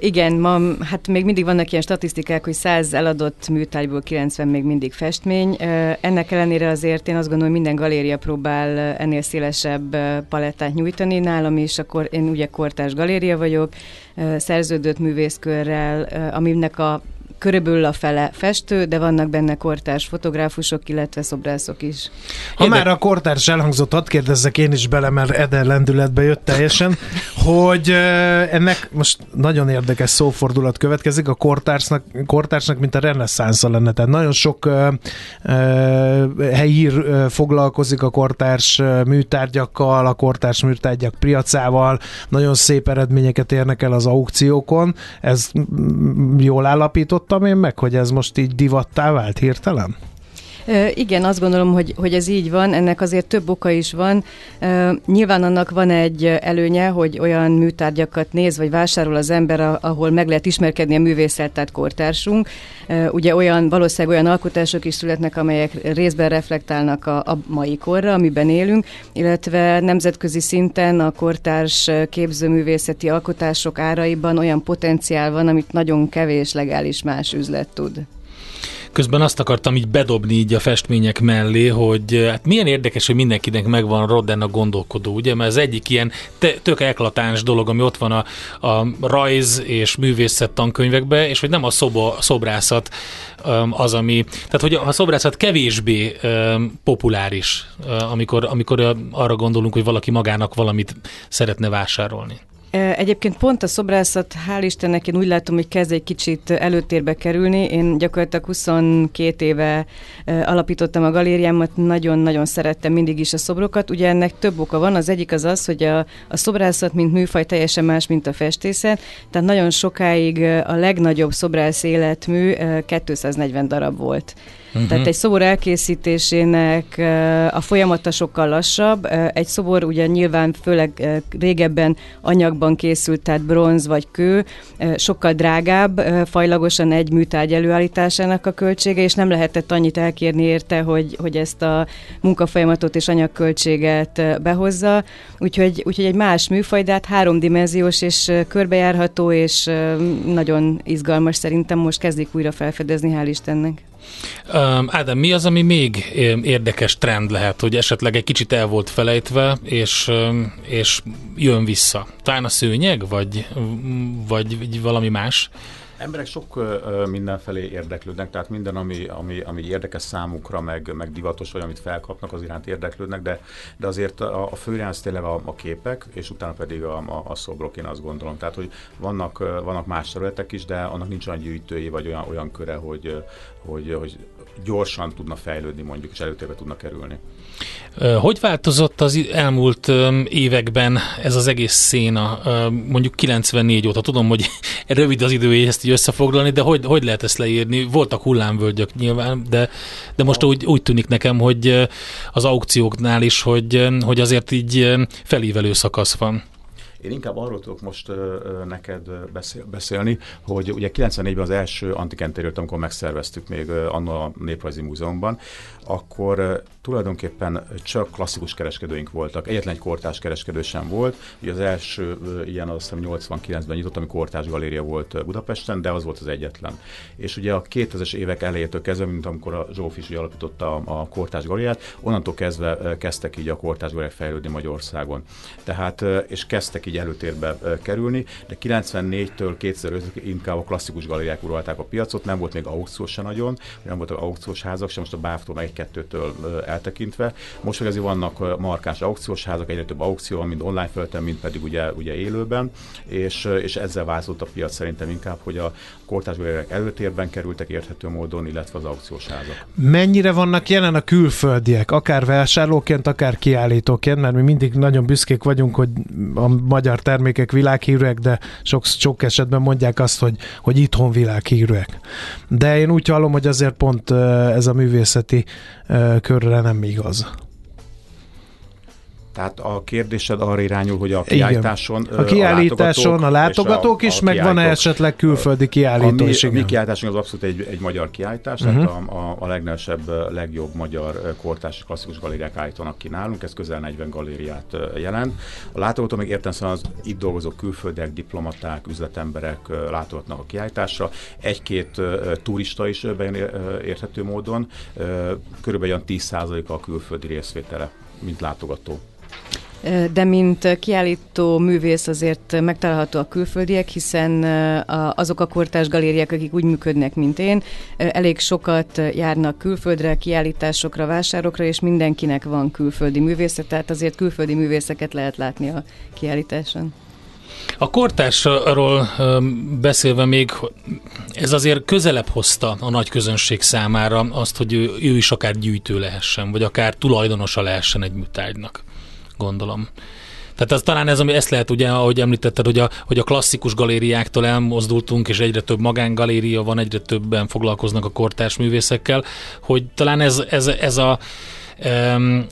[SPEAKER 8] Igen, ma hát még mindig vannak ilyen statisztikák, hogy 100 eladott műtárgyból 90 még mindig festmény. Ennek ellenére azért én azt gondolom, hogy minden galéria próbál ennél szélesebb palettát nyújtani. Nálam is, akkor én ugye kortás galéria vagyok, szerződött művészkörrel, aminek a körülbelül a fele festő, de vannak benne kortárs fotográfusok, illetve szobrászok is.
[SPEAKER 4] Ha már a kortárs elhangzott, hadd kérdezzek én is bele, mert Eder lendületbe jött teljesen, hogy ennek most nagyon érdekes szófordulat következik, a kortársnak, kortársnak mint a reneszánsza lenne, tehát nagyon sok uh, uh, helyi foglalkozik a kortárs műtárgyakkal, a kortárs műtárgyak piacával, nagyon szép eredményeket érnek el az aukciókon, ez jól állapított tudtam én meg, hogy ez most így divattá vált hirtelen?
[SPEAKER 8] Igen, azt gondolom, hogy, hogy ez így van, ennek azért több oka is van. Nyilván annak van egy előnye, hogy olyan műtárgyakat néz, vagy vásárol az ember, ahol meg lehet ismerkedni a művészet, tehát kortársunk. Ugye olyan, valószínűleg olyan alkotások is születnek, amelyek részben reflektálnak a, a mai korra, amiben élünk, illetve nemzetközi szinten a kortárs képzőművészeti alkotások áraiban olyan potenciál van, amit nagyon kevés legális más üzlet tud.
[SPEAKER 5] Közben azt akartam így bedobni így a festmények mellé, hogy hát milyen érdekes, hogy mindenkinek megvan Rodden a gondolkodó, ugye? Mert az egyik ilyen te, tök eklatáns dolog, ami ott van a, a rajz és művészet tankönyvekben, és hogy nem a szoba, szobrászat az, ami, tehát hogy a szobrászat kevésbé populáris, amikor, amikor arra gondolunk, hogy valaki magának valamit szeretne vásárolni.
[SPEAKER 8] Egyébként pont a szobrászat, hál' Istennek én úgy látom, hogy kezd egy kicsit előtérbe kerülni. Én gyakorlatilag 22 éve alapítottam a galériámat, nagyon-nagyon szerettem mindig is a szobrokat. Ugye ennek több oka van. Az egyik az az, hogy a, a szobrászat, mint műfaj teljesen más, mint a festészet. Tehát nagyon sokáig a legnagyobb szobrász életmű 240 darab volt. Uh-huh. Tehát egy szobor elkészítésének a folyamata sokkal lassabb. Egy szobor ugye nyilván főleg régebben anyagban készült, tehát bronz vagy kő, sokkal drágább, fajlagosan egy műtárgy előállításának a költsége, és nem lehetett annyit elkérni érte, hogy, hogy ezt a munkafolyamatot és anyagköltséget behozza. Úgyhogy, úgyhogy egy más műfaj, de hát háromdimenziós és körbejárható, és nagyon izgalmas szerintem most kezdik újra felfedezni, hál' Istennek.
[SPEAKER 5] Ádám, mi az, ami még érdekes trend lehet, hogy esetleg egy kicsit el volt felejtve, és, és jön vissza? Talán a szőnyeg, vagy, vagy valami más?
[SPEAKER 9] Emberek sok uh, mindenfelé érdeklődnek, tehát minden, ami, ami, ami érdekes számukra, meg, meg divatos, vagy amit felkapnak, az iránt érdeklődnek, de, de azért a, a az tényleg a, a képek, és utána pedig a, a, a szobrok, én azt gondolom. Tehát, hogy vannak, vannak más területek is, de annak nincs olyan gyűjtői, vagy olyan, olyan köre, hogy, hogy, hogy gyorsan tudna fejlődni mondjuk, és előtérbe tudna kerülni.
[SPEAKER 5] Hogy változott az elmúlt években ez az egész széna, mondjuk 94 óta? Tudom, hogy rövid az idő, ezt így összefoglalni, de hogy, hogy lehet ezt leírni? Voltak hullámvölgyök nyilván, de, de most úgy, úgy tűnik nekem, hogy az aukcióknál is, hogy, hogy azért így felívelő szakasz van.
[SPEAKER 9] Én inkább arról tudok most neked beszél, beszélni, hogy ugye 94-ben az első antikentérőt, amikor megszerveztük még anno a Néprajzi Múzeumban, akkor tulajdonképpen csak klasszikus kereskedőink voltak. Egyetlen egy kortás kereskedő sem volt. Ugye az első ilyen azt hiszem 89-ben nyitott, ami kortás galéria volt Budapesten, de az volt az egyetlen. És ugye a 2000-es évek elejétől kezdve, mint amikor a Zsóf is alapította a, a kortás galériát, onnantól kezdve kezdtek így a kortás galériák fejlődni Magyarországon. Tehát, és kezdtek így így előtérbe kerülni, de 94-től 2005-ig inkább a klasszikus galériák uralták a piacot, nem volt még aukció se nagyon, nem voltak aukciós házak sem, most a BAF-tól meg egy-kettőtől eltekintve. Most meg azért vannak markáns aukciós házak, egyre több aukció, mind online felten, mind pedig ugye, ugye élőben, és, és ezzel változott a piac szerintem inkább, hogy a kortárs galériák előtérben kerültek érthető módon, illetve az aukciós házak.
[SPEAKER 4] Mennyire vannak jelen a külföldiek, akár vásárlóként, akár kiállítóként, mert mi mindig nagyon büszkék vagyunk, hogy a magyar termékek világhírűek, de sok, sok esetben mondják azt, hogy, hogy itthon világhírűek. De én úgy hallom, hogy azért pont ez a művészeti körre nem igaz.
[SPEAKER 9] Tehát a kérdésed arra irányul, hogy a kiállításon
[SPEAKER 4] Igen. A kiállításon a, a látogatók is, a meg van-e esetleg külföldi kiállító is?
[SPEAKER 9] A mi, mi kiállításunk az abszolút egy, egy magyar kiállítás, uh-huh. tehát a, a, a legnevesebb, legjobb magyar kortás klasszikus galériák állítanak ki nálunk, ez közel 40 galériát jelent. A látogató még értelemszerűen az itt dolgozó külföldiek, diplomaták, üzletemberek látogatnak a kiállításra. Egy-két turista is bejön érthető módon, körülbelül olyan 10% a külföldi részvétele, mint látogató.
[SPEAKER 8] De mint kiállító művész azért megtalálható a külföldiek, hiszen azok a kortás galériák, akik úgy működnek, mint én, elég sokat járnak külföldre, kiállításokra, vásárokra, és mindenkinek van külföldi művésze, tehát azért külföldi művészeket lehet látni a kiállításon.
[SPEAKER 5] A kortársról beszélve még, ez azért közelebb hozta a nagy közönség számára azt, hogy ő, ő is akár gyűjtő lehessen, vagy akár tulajdonosa lehessen egy műtárgynak gondolom. Tehát az talán ez, ami ezt lehet, ugye, ahogy említetted, hogy a, hogy a klasszikus galériáktól elmozdultunk, és egyre több magángaléria van, egyre többen foglalkoznak a kortárs művészekkel, hogy talán ez, ez, ez a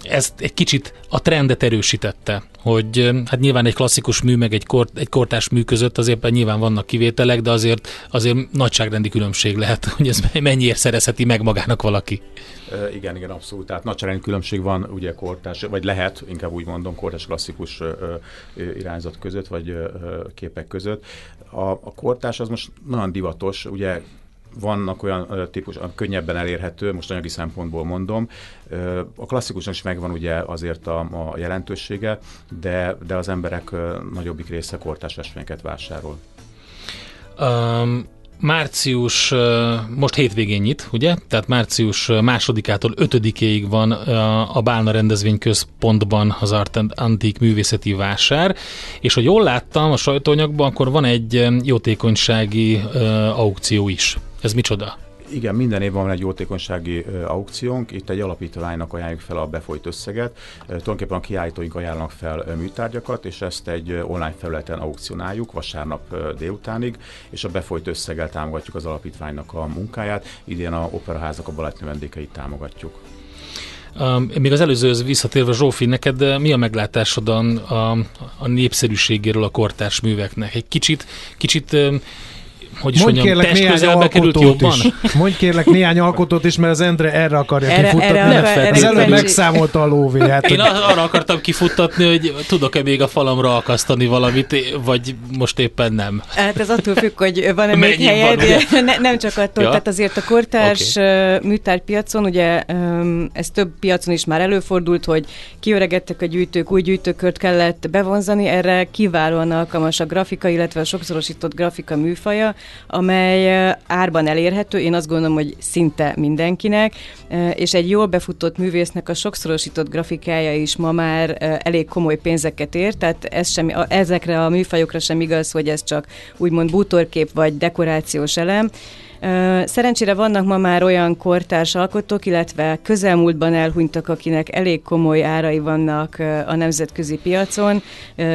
[SPEAKER 5] ez egy kicsit a trendet erősítette, hogy hát nyilván egy klasszikus mű meg egy, kort, egy kortás mű között azért nyilván vannak kivételek, de azért, azért nagyságrendi különbség lehet, hogy ez mennyiért szerezheti meg magának valaki.
[SPEAKER 9] Igen, igen, abszolút. Tehát nagyságrendi különbség van ugye kortás, vagy lehet, inkább úgy mondom, kortás klasszikus irányzat között, vagy képek között. A, a kortás az most nagyon divatos, ugye vannak olyan típus, könnyebben elérhető, most anyagi szempontból mondom. A klasszikusnak is megvan ugye azért a, a jelentősége, de, de az emberek nagyobbik része kortás festményeket vásárol.
[SPEAKER 5] Um, március, most hétvégén nyit, ugye? Tehát március másodikától ötödikéig van a Bálna rendezvényközpontban az Art and Antique művészeti vásár, és hogy jól láttam a sajtóanyagban, akkor van egy jótékonysági aukció is. Ez micsoda?
[SPEAKER 9] Igen, minden évben van egy jótékonysági aukciónk, itt egy alapítványnak ajánljuk fel a befolyt összeget, tulajdonképpen a kiállítóink ajánlanak fel műtárgyakat, és ezt egy online felületen aukcionáljuk vasárnap délutánig, és a befolyt összeggel támogatjuk az alapítványnak a munkáját, idén a operaházak a balettnő vendékeit támogatjuk.
[SPEAKER 5] Még az előzőhöz visszatérve, Zsófi, neked mi a meglátásod a, a, a népszerűségéről a kortárs műveknek? Egy kicsit, kicsit hogy is
[SPEAKER 4] Mondj
[SPEAKER 5] mondjam,
[SPEAKER 4] kérlek
[SPEAKER 5] test
[SPEAKER 4] néhány
[SPEAKER 5] került jobban?
[SPEAKER 4] Is. Mondj kérlek néhány alkotót is, mert az Endre erre akarja erre, kifuttatni. Erre, erre, az előbb megszámolta a lóvé. Hát,
[SPEAKER 5] Én arra akartam kifuttatni, hogy tudok-e még a falamra akasztani valamit, vagy most éppen nem.
[SPEAKER 8] Hát ez attól függ, hogy van-e még helyed. Van, ne, nem csak attól, ja? tehát azért a kortárs okay. műtárpiacon, ugye ez több piacon is már előfordult, hogy kiöregettek a gyűjtők, új gyűjtőkört kellett bevonzani, erre kiválóan alkalmas a grafika, illetve a sokszorosított grafika műfaja, amely árban elérhető, én azt gondolom, hogy szinte mindenkinek, és egy jól befutott művésznek a sokszorosított grafikája is ma már elég komoly pénzeket ér, tehát ez sem, ezekre a műfajokra sem igaz, hogy ez csak úgymond bútorkép vagy dekorációs elem, Szerencsére vannak ma már olyan kortárs alkotók, illetve közelmúltban elhunytak, akinek elég komoly árai vannak a nemzetközi piacon.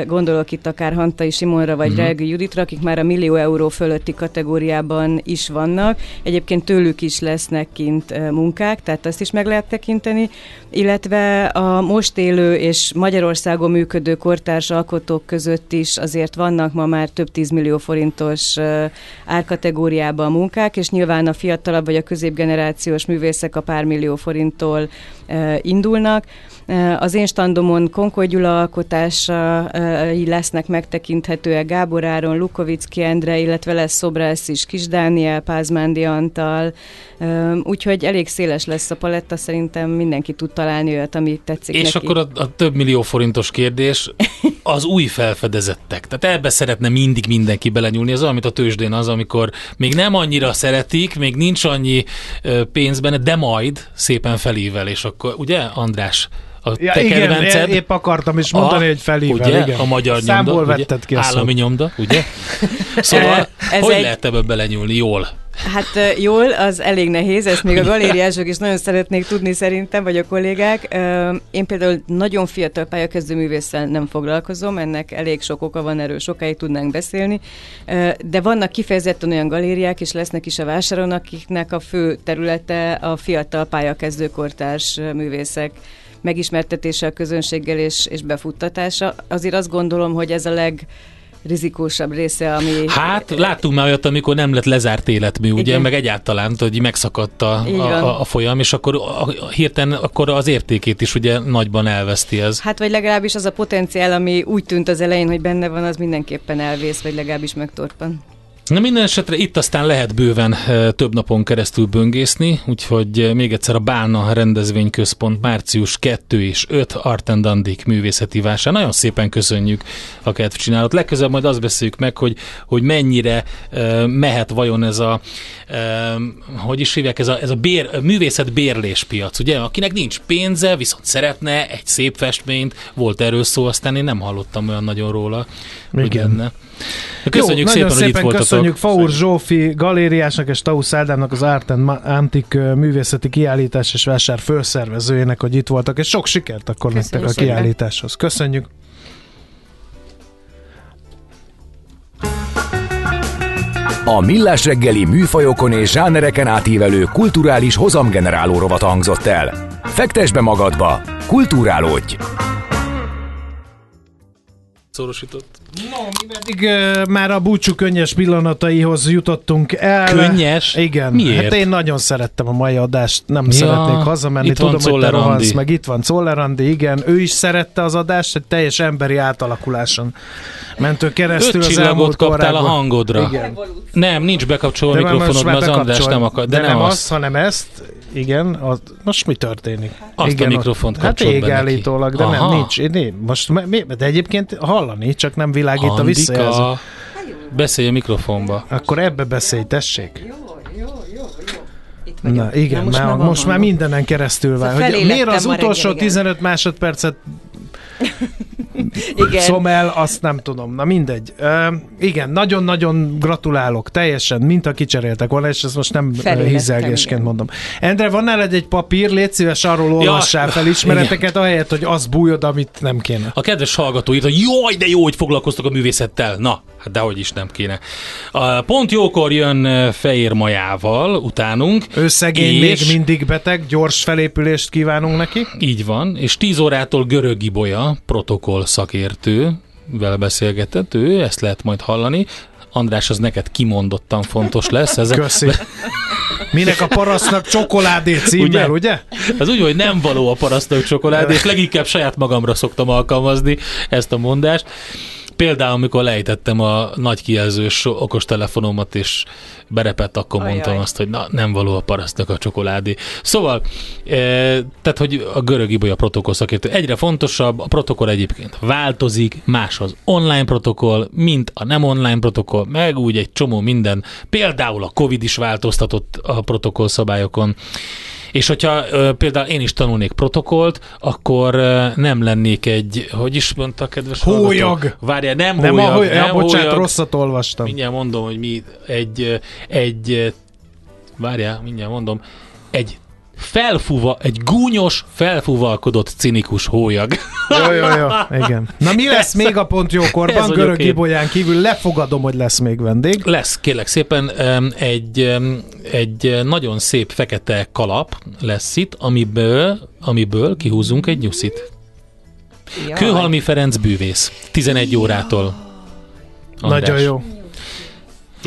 [SPEAKER 8] Gondolok itt akár Hantai Simonra vagy uh-huh. Relgő Juditra, akik már a millió euró fölötti kategóriában is vannak. Egyébként tőlük is lesznek kint munkák, tehát azt is meg lehet tekinteni, illetve a most élő és Magyarországon működő kortárs alkotók között is azért vannak ma már több tízmillió forintos árkategóriában munkák, és nyilván a fiatalabb vagy a középgenerációs művészek a pár millió forinttól e, indulnak. Az én standomon Konkoly Gyula alkotásai lesznek megtekinthetőek Gábor Áron, Lukovicki Endre, illetve lesz szobrász is Kis Dániel, Pázmándi Antal, úgyhogy elég széles lesz a paletta, szerintem mindenki tud találni olyat, ami tetszik
[SPEAKER 5] És
[SPEAKER 8] neki.
[SPEAKER 5] akkor a, a több millió forintos kérdés, az új felfedezettek. Tehát ebbe szeretne mindig mindenki belenyúlni. Ez olyan, mint a tőzsdén az, amikor még nem annyira szeretik, még nincs annyi pénz benne, de majd szépen felível, és akkor, ugye, András?
[SPEAKER 4] A ja, te igen, kedvenced, épp akartam is mondani, a, hogy felível,
[SPEAKER 5] ugye,
[SPEAKER 4] igen.
[SPEAKER 5] A magyar
[SPEAKER 4] Számból
[SPEAKER 5] nyomda,
[SPEAKER 4] vetted ki
[SPEAKER 5] a Állami szó. nyomda, ugye? Szóval, ez hogy egy... lehet ebbe belenyúlni jól?
[SPEAKER 8] Hát jól, az elég nehéz, ezt még a galériások is nagyon szeretnék tudni szerintem, vagy a kollégák. Én például nagyon fiatal pályakezdő művésszel nem foglalkozom, ennek elég sok oka van, erről sokáig tudnánk beszélni, de vannak kifejezetten olyan galériák, és lesznek is a vásáron, akiknek a fő területe a fiatal pályakezdő kortárs művészek megismertetése a közönséggel és, és befuttatása. Azért azt gondolom, hogy ez a leg rizikósabb része, ami...
[SPEAKER 5] Hát láttunk már olyat, amikor nem lett lezárt életmű, ugye, Igen. meg egyáltalán, hogy megszakadt a, a, a folyam, és akkor a, hirtelen akkor az értékét is ugye nagyban elveszti ez.
[SPEAKER 8] Hát vagy legalábbis az a potenciál, ami úgy tűnt az elején, hogy benne van, az mindenképpen elvész, vagy legalábbis megtorpan.
[SPEAKER 5] Na minden esetre itt aztán lehet bőven több napon keresztül böngészni, úgyhogy még egyszer a Bálna rendezvényközpont március 2 és 5 Art and Dandik művészeti vásár. Nagyon szépen köszönjük a kedvcsinálót. Legközelebb majd azt beszéljük meg, hogy, hogy mennyire mehet vajon ez a, hogy is hívják, ez a, ez a bér, művészet bérléspiac, ugye? Akinek nincs pénze, viszont szeretne egy szép festményt, volt erről szó, aztán én nem hallottam olyan nagyon róla. Igen. Hogy Köszönjük Jó, szépen, hogy itt voltatok.
[SPEAKER 4] Köszönjük Faur Zsófi galériásnak és Tausz Ádámnak az Art and Antique művészeti kiállítás és vásár főszervezőjének, hogy itt voltak, és sok sikert akkor nektek a kiállításhoz. Köszönjük!
[SPEAKER 1] A Millás reggeli műfajokon és zsánereken átívelő kulturális hozamgeneráló rovat hangzott el. Fektes be magadba, kulturálódj!
[SPEAKER 5] Szorosított.
[SPEAKER 4] No, mi pedig uh, már a búcsú könnyes pillanataihoz jutottunk el.
[SPEAKER 5] Könnyes?
[SPEAKER 4] Igen.
[SPEAKER 5] Miért?
[SPEAKER 4] Hát én nagyon szerettem a mai adást, nem ja, szeretnék hazamenni. Tudom, hogy te rohansz, meg itt van Czollerandi, igen. Ő is szerette az adást, egy teljes emberi átalakuláson mentő keresztül
[SPEAKER 5] Öt
[SPEAKER 4] az elmúlt
[SPEAKER 5] kaptál a hangodra. Igen. Nem, nincs bekapcsolva a mikrofonod, mert az András nem akar.
[SPEAKER 4] De, de nem, nem azt, azt, hanem ezt. Igen, az, most mi történik?
[SPEAKER 5] Azt
[SPEAKER 4] igen,
[SPEAKER 5] a mikrofont
[SPEAKER 4] Hát égállítólag, de Aha. nem, nincs. Én, most, de egyébként hallani, csak nem világít a visszajelző.
[SPEAKER 5] Beszélj a mikrofonba.
[SPEAKER 4] Akkor ebbe beszélj, tessék.
[SPEAKER 8] Jó, jó, jó, jó. Itt
[SPEAKER 4] Na igen,
[SPEAKER 8] Na,
[SPEAKER 4] most, már, most már mindenen keresztül van.
[SPEAKER 8] Szóval
[SPEAKER 4] Hogy miért az utolsó
[SPEAKER 8] reggel, igen.
[SPEAKER 4] 15 másodpercet
[SPEAKER 8] Igen.
[SPEAKER 4] szomel, azt nem tudom. Na mindegy. Ö, igen, nagyon-nagyon gratulálok, teljesen, mint a kicseréltek volna, és ezt most nem hízelgésként
[SPEAKER 8] igen.
[SPEAKER 4] mondom. Endre, van nálad egy papír, légy szíves, arról olvassál fel ismereteket, ahelyett, hogy az bújod, amit nem kéne.
[SPEAKER 5] A kedves hallgató írt, hogy jaj, de jó, hogy foglalkoztok a művészettel. Na, hát dehogy is nem kéne. A, pont jókor jön eh, Fehér Majával utánunk.
[SPEAKER 4] Ő szegény,
[SPEAKER 5] és-
[SPEAKER 4] még mindig beteg, gyors felépülést kívánunk neki.
[SPEAKER 5] Így van, és 10 órától Görög Ibolya, protokoll szakértő, vele beszélgetett, ő, ezt lehet majd hallani. András, az neked kimondottan fontos lesz. Ez
[SPEAKER 4] Köszi. Minek a parasztnak csokoládé címmel, ugye?
[SPEAKER 5] ugye? Az úgy, hogy nem való a parasztok csokoládé, és leginkább saját magamra szoktam alkalmazni ezt a mondást. Például, amikor lejtettem a nagy kijelzős okostelefonomat, és berepett, akkor
[SPEAKER 8] Ajaj.
[SPEAKER 5] mondtam azt, hogy na, nem való a parasztnak a csokoládé. Szóval, e, tehát, hogy a görög ibolya protokoll szakértő egyre fontosabb, a protokoll egyébként változik, más az online protokoll, mint a nem online protokoll, meg úgy egy csomó minden. Például a Covid is változtatott a protokoll szabályokon. És hogyha ö, például én is tanulnék protokollt, akkor ö, nem lennék egy, hogy is mondta a kedves
[SPEAKER 4] Hólyag.
[SPEAKER 5] Várjál, nem,
[SPEAKER 4] Nem,
[SPEAKER 5] hólyag,
[SPEAKER 4] a, hogy,
[SPEAKER 5] nem
[SPEAKER 4] ja, bocsánat,
[SPEAKER 5] hólyag.
[SPEAKER 4] rosszat olvastam.
[SPEAKER 5] Mindjárt mondom, hogy mi egy, egy, várjál, mindjárt mondom, egy felfúva, egy gúnyos, felfúvalkodott, cinikus hólyag.
[SPEAKER 4] Jó, jó, jó, igen. Na mi lesz még a pont
[SPEAKER 5] Ez
[SPEAKER 4] jókorban? Görög. Ibolyán kívül lefogadom, hogy lesz még vendég.
[SPEAKER 5] Lesz, kérlek szépen, egy, egy nagyon szép fekete kalap lesz itt, amiből, amiből kihúzunk egy nyuszit.
[SPEAKER 8] Jaj.
[SPEAKER 5] Kőhalmi Ferenc bűvész, 11 órától. András.
[SPEAKER 4] Nagyon jó.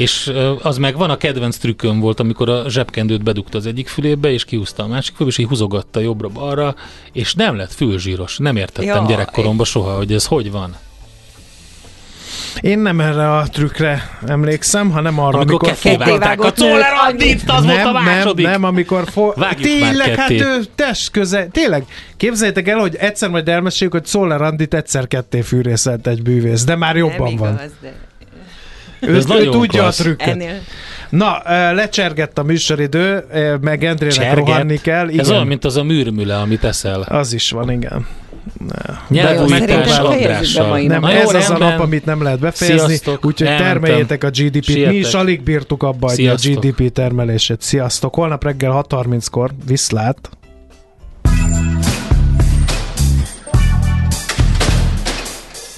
[SPEAKER 5] És az meg van, a kedvenc trükköm volt, amikor a zsebkendőt bedugta az egyik fülébe, és kiúzta a másik fülébe, és így húzogatta jobbra-balra, és nem lett fülzsíros. Nem értettem
[SPEAKER 8] Jaj.
[SPEAKER 5] gyerekkoromban soha, hogy ez hogy van.
[SPEAKER 4] Én nem erre a trükre emlékszem, hanem arra,
[SPEAKER 5] Amikor
[SPEAKER 4] amikor
[SPEAKER 5] vágták a Czoller Andit, az volt a
[SPEAKER 4] nem,
[SPEAKER 5] második.
[SPEAKER 4] nem, nem, amikor fo- Tényleg, hát ő test köze, tényleg, képzeljétek el, hogy egyszer majd elmeséljük, hogy Szoller Andit egyszer ketté fűrészelt egy bűvész, de már jobban
[SPEAKER 8] nem
[SPEAKER 4] van.
[SPEAKER 8] igaz, de
[SPEAKER 4] Ő,
[SPEAKER 5] Ez
[SPEAKER 4] ő
[SPEAKER 5] nagyon
[SPEAKER 4] tudja
[SPEAKER 5] klassz.
[SPEAKER 4] a trükköt.
[SPEAKER 8] ennél
[SPEAKER 4] Na, lecsergett a műsoridő, meg Endrének
[SPEAKER 5] Cserget.
[SPEAKER 4] rohanni kell. Igen.
[SPEAKER 5] Ez olyan, mint az a műrmüle, amit eszel.
[SPEAKER 4] Az is van, igen.
[SPEAKER 8] Mai
[SPEAKER 4] Nem,
[SPEAKER 5] Na jó,
[SPEAKER 4] ez az a nap, amit nem lehet befejezni, úgyhogy termeljétek a GDP-t. Mi is
[SPEAKER 5] Sietek.
[SPEAKER 4] alig bírtuk abba a. GDP termelését. Sziasztok! Holnap reggel 6.30-kor viszlát!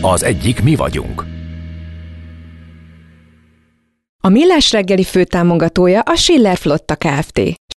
[SPEAKER 1] Az egyik mi vagyunk.
[SPEAKER 3] A Millás reggeli főtámogatója a Schiller Flotta Kft.